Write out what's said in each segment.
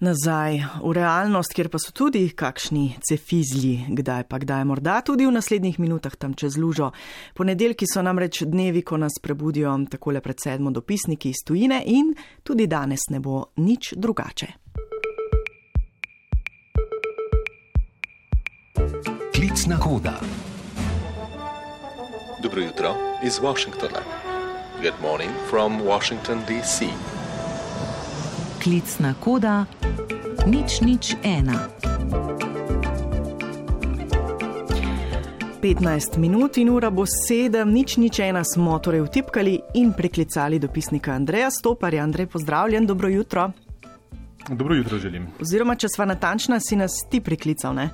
nazaj v realnost, kjer pa so tudi kakšni cefizli, kdaj pa kdaj, morda tudi v naslednjih minutah tam čez lužo. Ponedeljki so namreč dnevi, ko nas prebudijo takole pred sedmo dopisniki iz tujine in tudi danes ne bo nič drugače. Klicna koda. Dobro jutro iz Washingtona. Good morning from Washington, D.C. Klicna koda nič nič ena. 15 minut in ura bo 7, nič nič ena smo torej vtipkali in priklicali dopisnika Andreja Stoparja. Andrej, pozdravljen, dobro jutro. Dobro jutro želim. Oziroma, če sva natančna, si nas ti priklical, ne?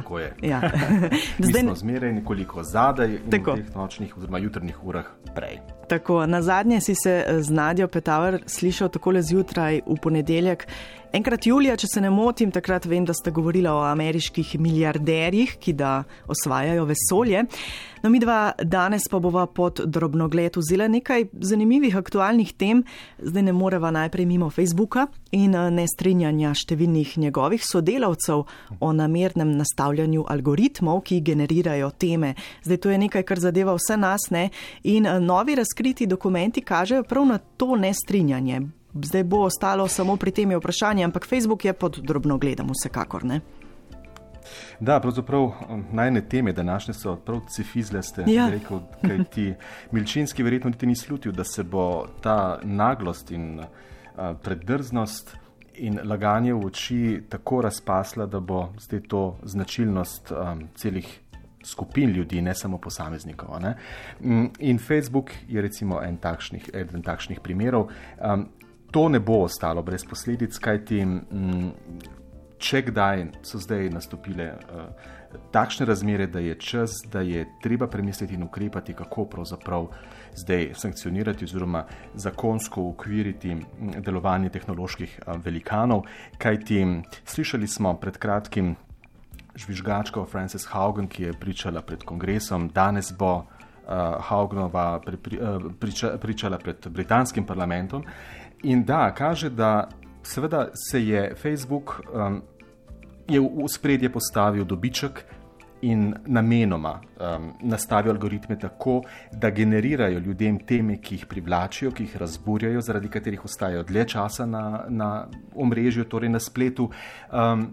Tako je. Ja. Zdaj smo zmeraj nekoliko zadaj in v teh nočnih oziroma jutrnih urah prej. Tako, na zadnje si se z Nadjo Petaver slišal takole zjutraj v ponedeljek. Enkrat julija, če se ne motim, takrat vem, da ste govorili o ameriških milijarderjih, ki da osvajajo vesolje. No, mi dva danes pa bova pod drobnogled vzela nekaj zanimivih aktualnih tem. Zdaj ne moreva najprej mimo Facebooka in eh, nestrinjanja številnih njegovih sodelavcev o namernem nastavljanju algoritmov, ki generirajo teme. Zdaj to je nekaj, kar zadeva vse nas ne? in eh, novi razkriti dokumenti kažejo prav na to nestrinjanje zdaj bo ostalo samo pri tem vprašanju, ampak Facebook je pod drobno gledom, vsekakor ne. Da, pravzaprav um, najne teme današnje so prav cifizle, ste ja. rekel, kaj ti Milčinski verjetno niti ni slutil, da se bo ta naglost in uh, preddrznost in laganje v oči tako razpasla, da bo zdaj to značilnost um, celih skupin ljudi, ne samo posameznikov. Ne? Mm, in Facebook je recimo en takšnih, eden takšnih primerov. Um, to ne bo ostalo brez posledic, kajti mm, če kdaj so zdaj nastopile uh, takšne razmere, da je čas, da je treba premisliti in ukrepati, kako pravzaprav zdaj sankcionirati oziroma zakonsko ukviriti mm, delovanje tehnoloških uh, velikanov. Kajti slišali smo pred kratkim žvižgačko Frances Haugen, ki je pričala pred kongresom, danes bo. Uh, Haugnova pri, pri, priča, pričala pred britanskim parlamentom In da, kaže, da seveda se je Facebook um, je v spredje postavil dobiček in namenoma um, nastavil algoritme tako, da generirajo ljudem teme, ki jih privlačijo, ki jih razburjajo, zaradi katerih ostajajo dlje časa na, na omrežju, torej na spletu. Um,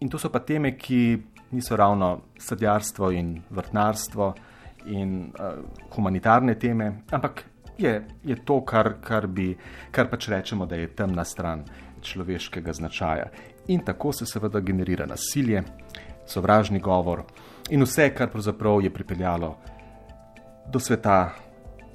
in to so pa teme, ki niso ravno sadjarstvo in vrtnarstvo in uh, humanitarne teme, ampak je, je to, kar, kar, bi, kar pač rečemo, da je temna stran človeškega značaja. In tako se seveda generira nasilje, sovražni govor in vse, kar pravzaprav je pripeljalo do sveta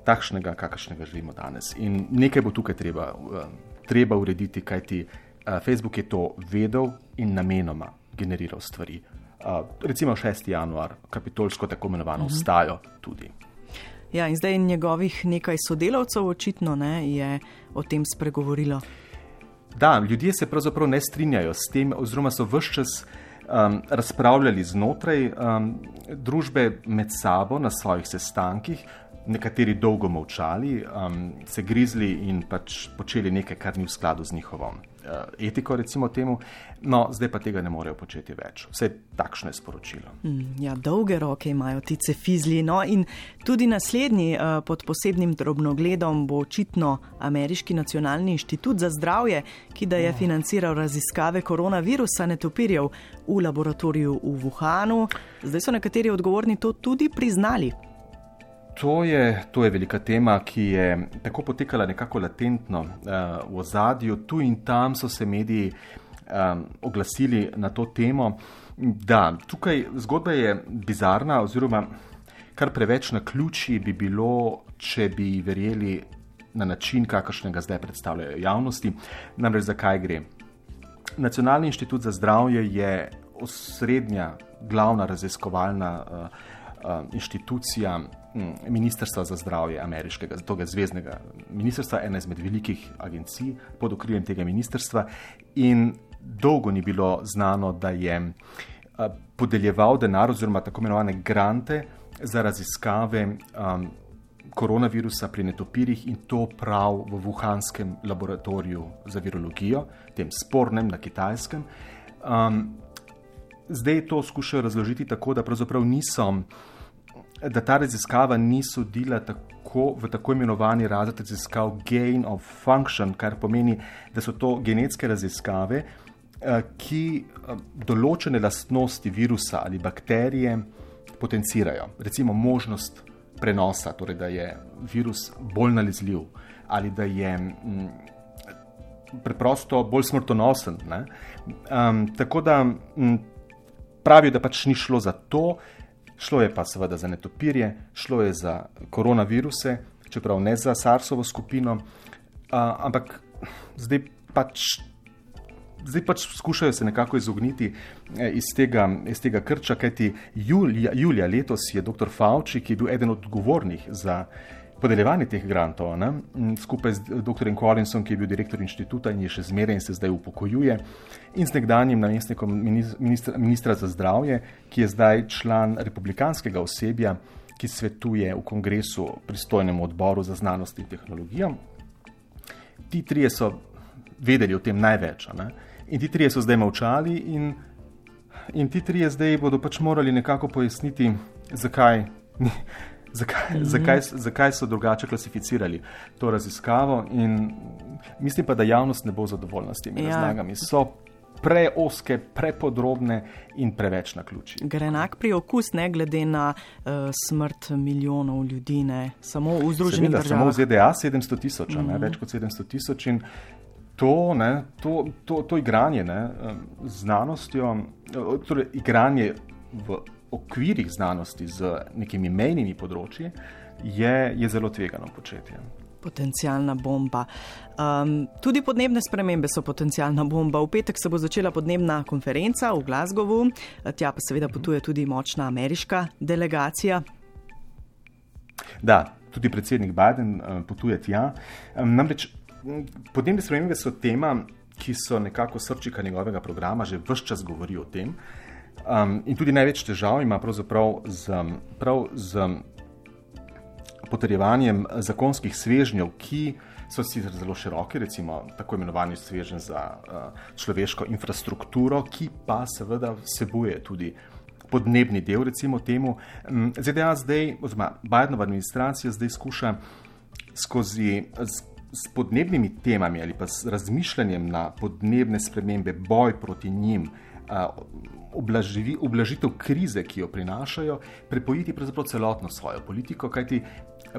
takšnega, kakršnega živimo danes. In nekaj bo tukaj treba, uh, treba urediti, kajti uh, Facebook je to vedel in namenoma generiral stvari. Uh, recimo 6. januar, kapitolsko tako imenovano, vstajo mhm. tudi. Ja, in zdaj njegovih nekaj sodelavcev očitno ne, je o tem spregovorilo. Da, ljudje se pravzaprav ne strinjajo s tem, oziroma so vse čas um, razpravljali znotraj um, družbe med sabo na svojih sestankih, nekateri dolgo molčali, um, se grizli in pač počeli nekaj, kar ni v skladu z njihovo uh, etiko, recimo temu. No, zdaj pa tega ne morejo početi več. Vse takšno je sporočilo. Mm, ja, dolge roke imajo ti cefizli. No, in tudi naslednji uh, pod posebnim drobnogledom bo očitno Ameriški nacionalni inštitut za zdravje, ki da je oh. financiral raziskave koronavirusa netopirjev v laboratoriju v Wuhanu. Zdaj so nekateri odgovorni to tudi priznali. To je, to je velika tema, ki je tako potekala nekako latentno uh, v ozadju. Tu in tam so se mediji um, oglasili na to temo. Da, tukaj zgodba je bizarna, oziroma kar preveč na ključi bi bilo, če bi verjeli na način, kakršnega zdaj predstavljajo javnosti. Namreč zakaj gre? Nacionalni inštitut za zdravje je osrednja, glavna raziskovalna uh, uh, inštitucija Ministrstva za zdravje ameriškega, tega zvezdnega ministrstva, ena izmed velikih agencij pod okriljem tega ministrstva. In dolgo ni bilo znano, da je podeljeval denar oziroma tako imenovane grante za raziskave um, koronavirusa pri netopirjih in to prav v Wuhanskem laboratoriju za virologijo, tem spornem na kitajskem. Um, zdaj to skušajo razložiti tako, da pravzaprav niso, da ta raziskava ni sodila tako v tako imenovani razred raziskav gain of function, kar pomeni, da so to genetske raziskave, uh, ki uh, določene lastnosti virusa ali bakterije potencirajo. Recimo možnost prenosa, torej da je virus bolj nalezljiv ali da je m, mm, preprosto bolj smrtonosen. Um, tako da m, mm, pravijo, da pač ni šlo za to, šlo je pa seveda za netopirje, šlo je za koronaviruse, čeprav ne za SARS-ovo skupino, uh, ampak zdaj pač zdaj pač skušajo se nekako izogniti eh, iz tega, iz tega krča, kajti julija, julija letos je dr. Fauci, ki je bil eden od odgovornih za podeljevanje teh grantov, ne, skupaj z dr. Collinsom, ki je bil direktor inštituta in je še zmeraj in se zdaj upokojuje, in z nekdanjim namestnikom ministra, ministra za zdravje, ki je zdaj član republikanskega osebja, ki svetuje v kongresu pristojnemu odboru za znanost in tehnologijo. Ti trije so vedeli o tem največ. Ne? In ti trije so zdaj molčali, in, in ti trije zdaj bodo pač morali nekako pojasniti, zakaj, zakaj, -hmm. zakaj, zakaj so drugače klasificirali to raziskavo. In mislim pa, da javnost ne bo zadovoljna s temi ja. razlagami. So preoske, prepodrobne in preveč na ključi. Gre enak pri okus, ne glede na uh, smrt milijonov ljudi, ne samo v Združenih državah. Samo v ZDA 700 tisoč, mm -hmm. več kot 700 tisoč to, ne, to, to, to igranje ne, z znanostjo, torej igranje v okvirih znanosti z nekimi mejnimi področji, je, je zelo tvegano početje. Potencijalna bomba. Um, tudi podnebne spremembe so potencijalna bomba. V petek se bo začela podnebna konferenca v Glasgowu, tja pa seveda potuje tudi močna ameriška delegacija. Da, tudi predsednik Biden uh, potuje tja. Um, namreč podnebne spremembe so tema, ki so nekako srčika njegovega programa, že vse čas govori o tem. Um, in tudi največ težav ima pravzaprav z, prav z potrjevanjem zakonskih svežnjev, ki so sicer zelo široki, recimo tako imenovani svežen za uh, človeško infrastrukturo, ki pa seveda vsebuje tudi podnebni del, recimo temu. ZDA zdaj, oziroma Bidenova administracija zdaj skuša skozi s podnebnimi temami ali pa s razmišljanjem na podnebne spremembe, boj proti njim, oblažitev krize, ki jo prinašajo, prepojiti pravzaprav celotno svojo politiko. Kajti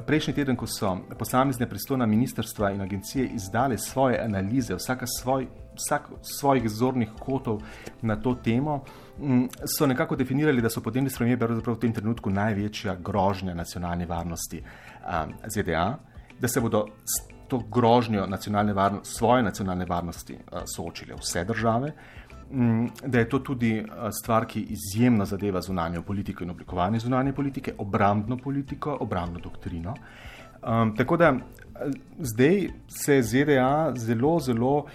prejšnji teden, ko so posamezne pristojna ministrstva in agencije izdale svoje analize, svoj, vsak svojih zornih kotov na to temo, so nekako definirali, da so podnebne spremembe v tem trenutku največja grožnja nacionalne varnosti ZDA, da se bodo to grožnjo nacionalne varnosti, svoje nacionalne varnosti uh, soočile vse države, um, da je to tudi uh, stvar, ki izjemno zadeva zunanjo politiko in oblikovanje zunanje politike, obrambno politiko, obrambno doktrino. Um, tako da zdaj se ZDA zelo, zelo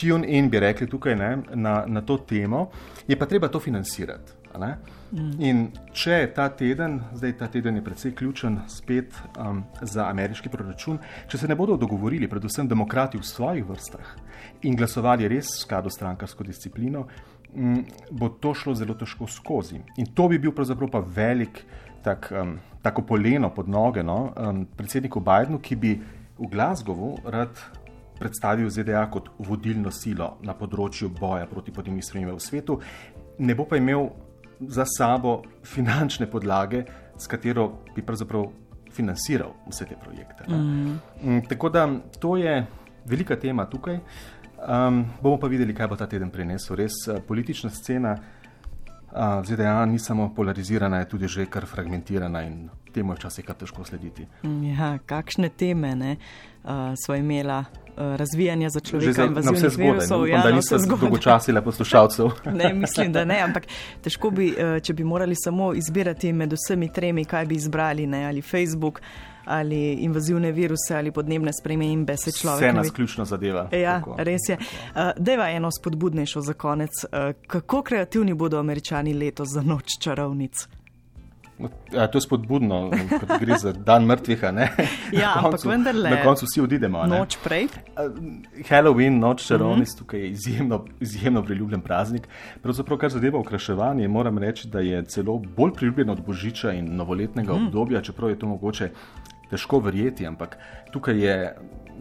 tune in bi rekli tukaj ne, na, na to temo, je pa treba to financirati. Mm. In če ta teden, zdaj ta teden je predvsej ključen spet um, za ameriški proračun, če se ne bodo dogovorili, predvsem demokrati v svojih vrstah in glasovali res v skladu s strankarsko disciplino, um, bo to šlo zelo težko skozi. In to bi bil pravzaprav pa velik tak, um, tako poleno pod noge no, um, predsedniku Bidenu, ki bi v Glasgowu rad predstavil ZDA kot vodilno silo na področju boja proti podnebnim spremembam v svetu, ne bo pa imel za sabo finančne podlage, s katero bi pravzaprav financiral vse te projekte. Mm. Mm, tako da to je velika tema tukaj. Um, bomo pa videli, kaj bo ta teden prinesel. Res uh, politična scena uh, ZDA ni samo polarizirana, je tudi že kar fragmentirana in temu je včasih kar težko slediti. Ja, kakšne teme ne, uh, so imela Eh, razvijanja za človeka in vazivnih virusov. Ja, da niso dolgočasile poslušalcev. ne, mislim, da ne, ampak težko bi, eh, če bi morali samo izbirati med vsemi tremi, kaj bi izbrali, ne, ali Facebook, ali invazivne viruse, ali podnebne spremembe, se človek. Vse nas ključno zadeva. Ja, tako. res je. Uh, deva eno spodbudnejšo za konec. Uh, kako kreativni bodo američani letos za noč čarovnic? Ja, to je spodbudno, kot gre za dan mrtvih. Ja, koncu, ampak vendarle. Na koncu vsi odidemo. Noč prej. Halloween, noč čarovnic, mm -hmm. tukaj je izjemno, izjemno priljubljen praznik. Pravzaprav, kar zadeva okraševanje, moram reči, da je celo bolj priljubljen od božiča in novoletnega mm. obdobja, čeprav je to mogoče težko verjeti. Ampak tukaj, je,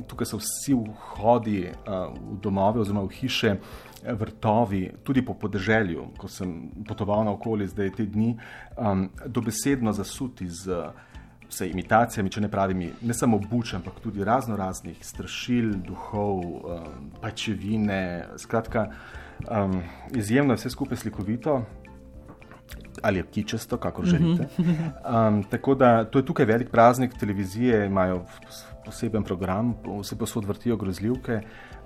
tukaj so vsi vhodi uh, v domove oziroma v hiše vrtovi, tudi po podeželju, ko sem potoval naokoli zdaj te dni, um, dobesedno zasuti z vse imitacijami, če ne pravimi, ne samo buč, ampak tudi razno raznih strašil, duhov, um, pačevine. Skratka, um, izjemno je vse skupaj slikovito. Ali je kičesto, kako želite. Um, tako da to je tukaj velik praznik, televizije imajo poseben program, vse posod vrtijo grozljivke.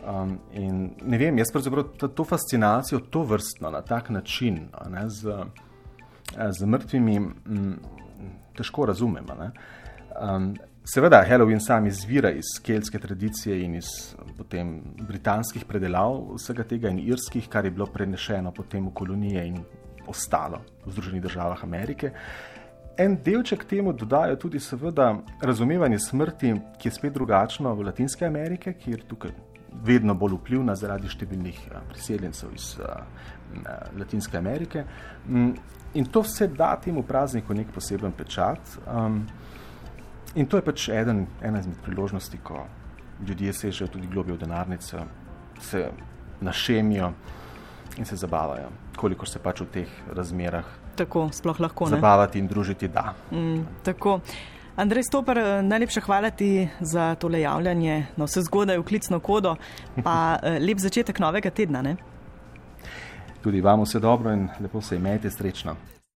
Um, in ne vem, jaz pravzaprav to, to fascinacijo, to vrstno na tak način, ne, z, z mrtvimi, m, težko razumem. Um, seveda, Halloween sam izvira iz keltske tradicije in iz potem, britanskih predelav vsega tega in irskih, kar je bilo prenešeno potem v kolonije in ostalo v Združenih državah Amerike. En delček temu dodajo tudi, seveda, razumevanje smrti, ki je spet drugačno v Latinske Amerike, kjer tukaj vedno bolj vplivna zaradi številnih eh, priseljencev iz uh, Latinske Amerike. Mm, in to vse da temu prazniku nek poseben pečat. In to je pač eden, ena izmed priložnosti, ko ljudje sežejo tudi globijo denarnice, se našemijo in se zabavajo, koliko se pač v teh razmerah. Tako, lahko. Zabavati ne? in družiti, da. Mm, tako. Andrej Stopar, eh, najlepša hvala ti za tole javljanje, no vse zgodaj v klicno kodo, pa eh, lep začetek novega tedna. Ne? Tudi vam vse dobro in lepo se imejte, srečno.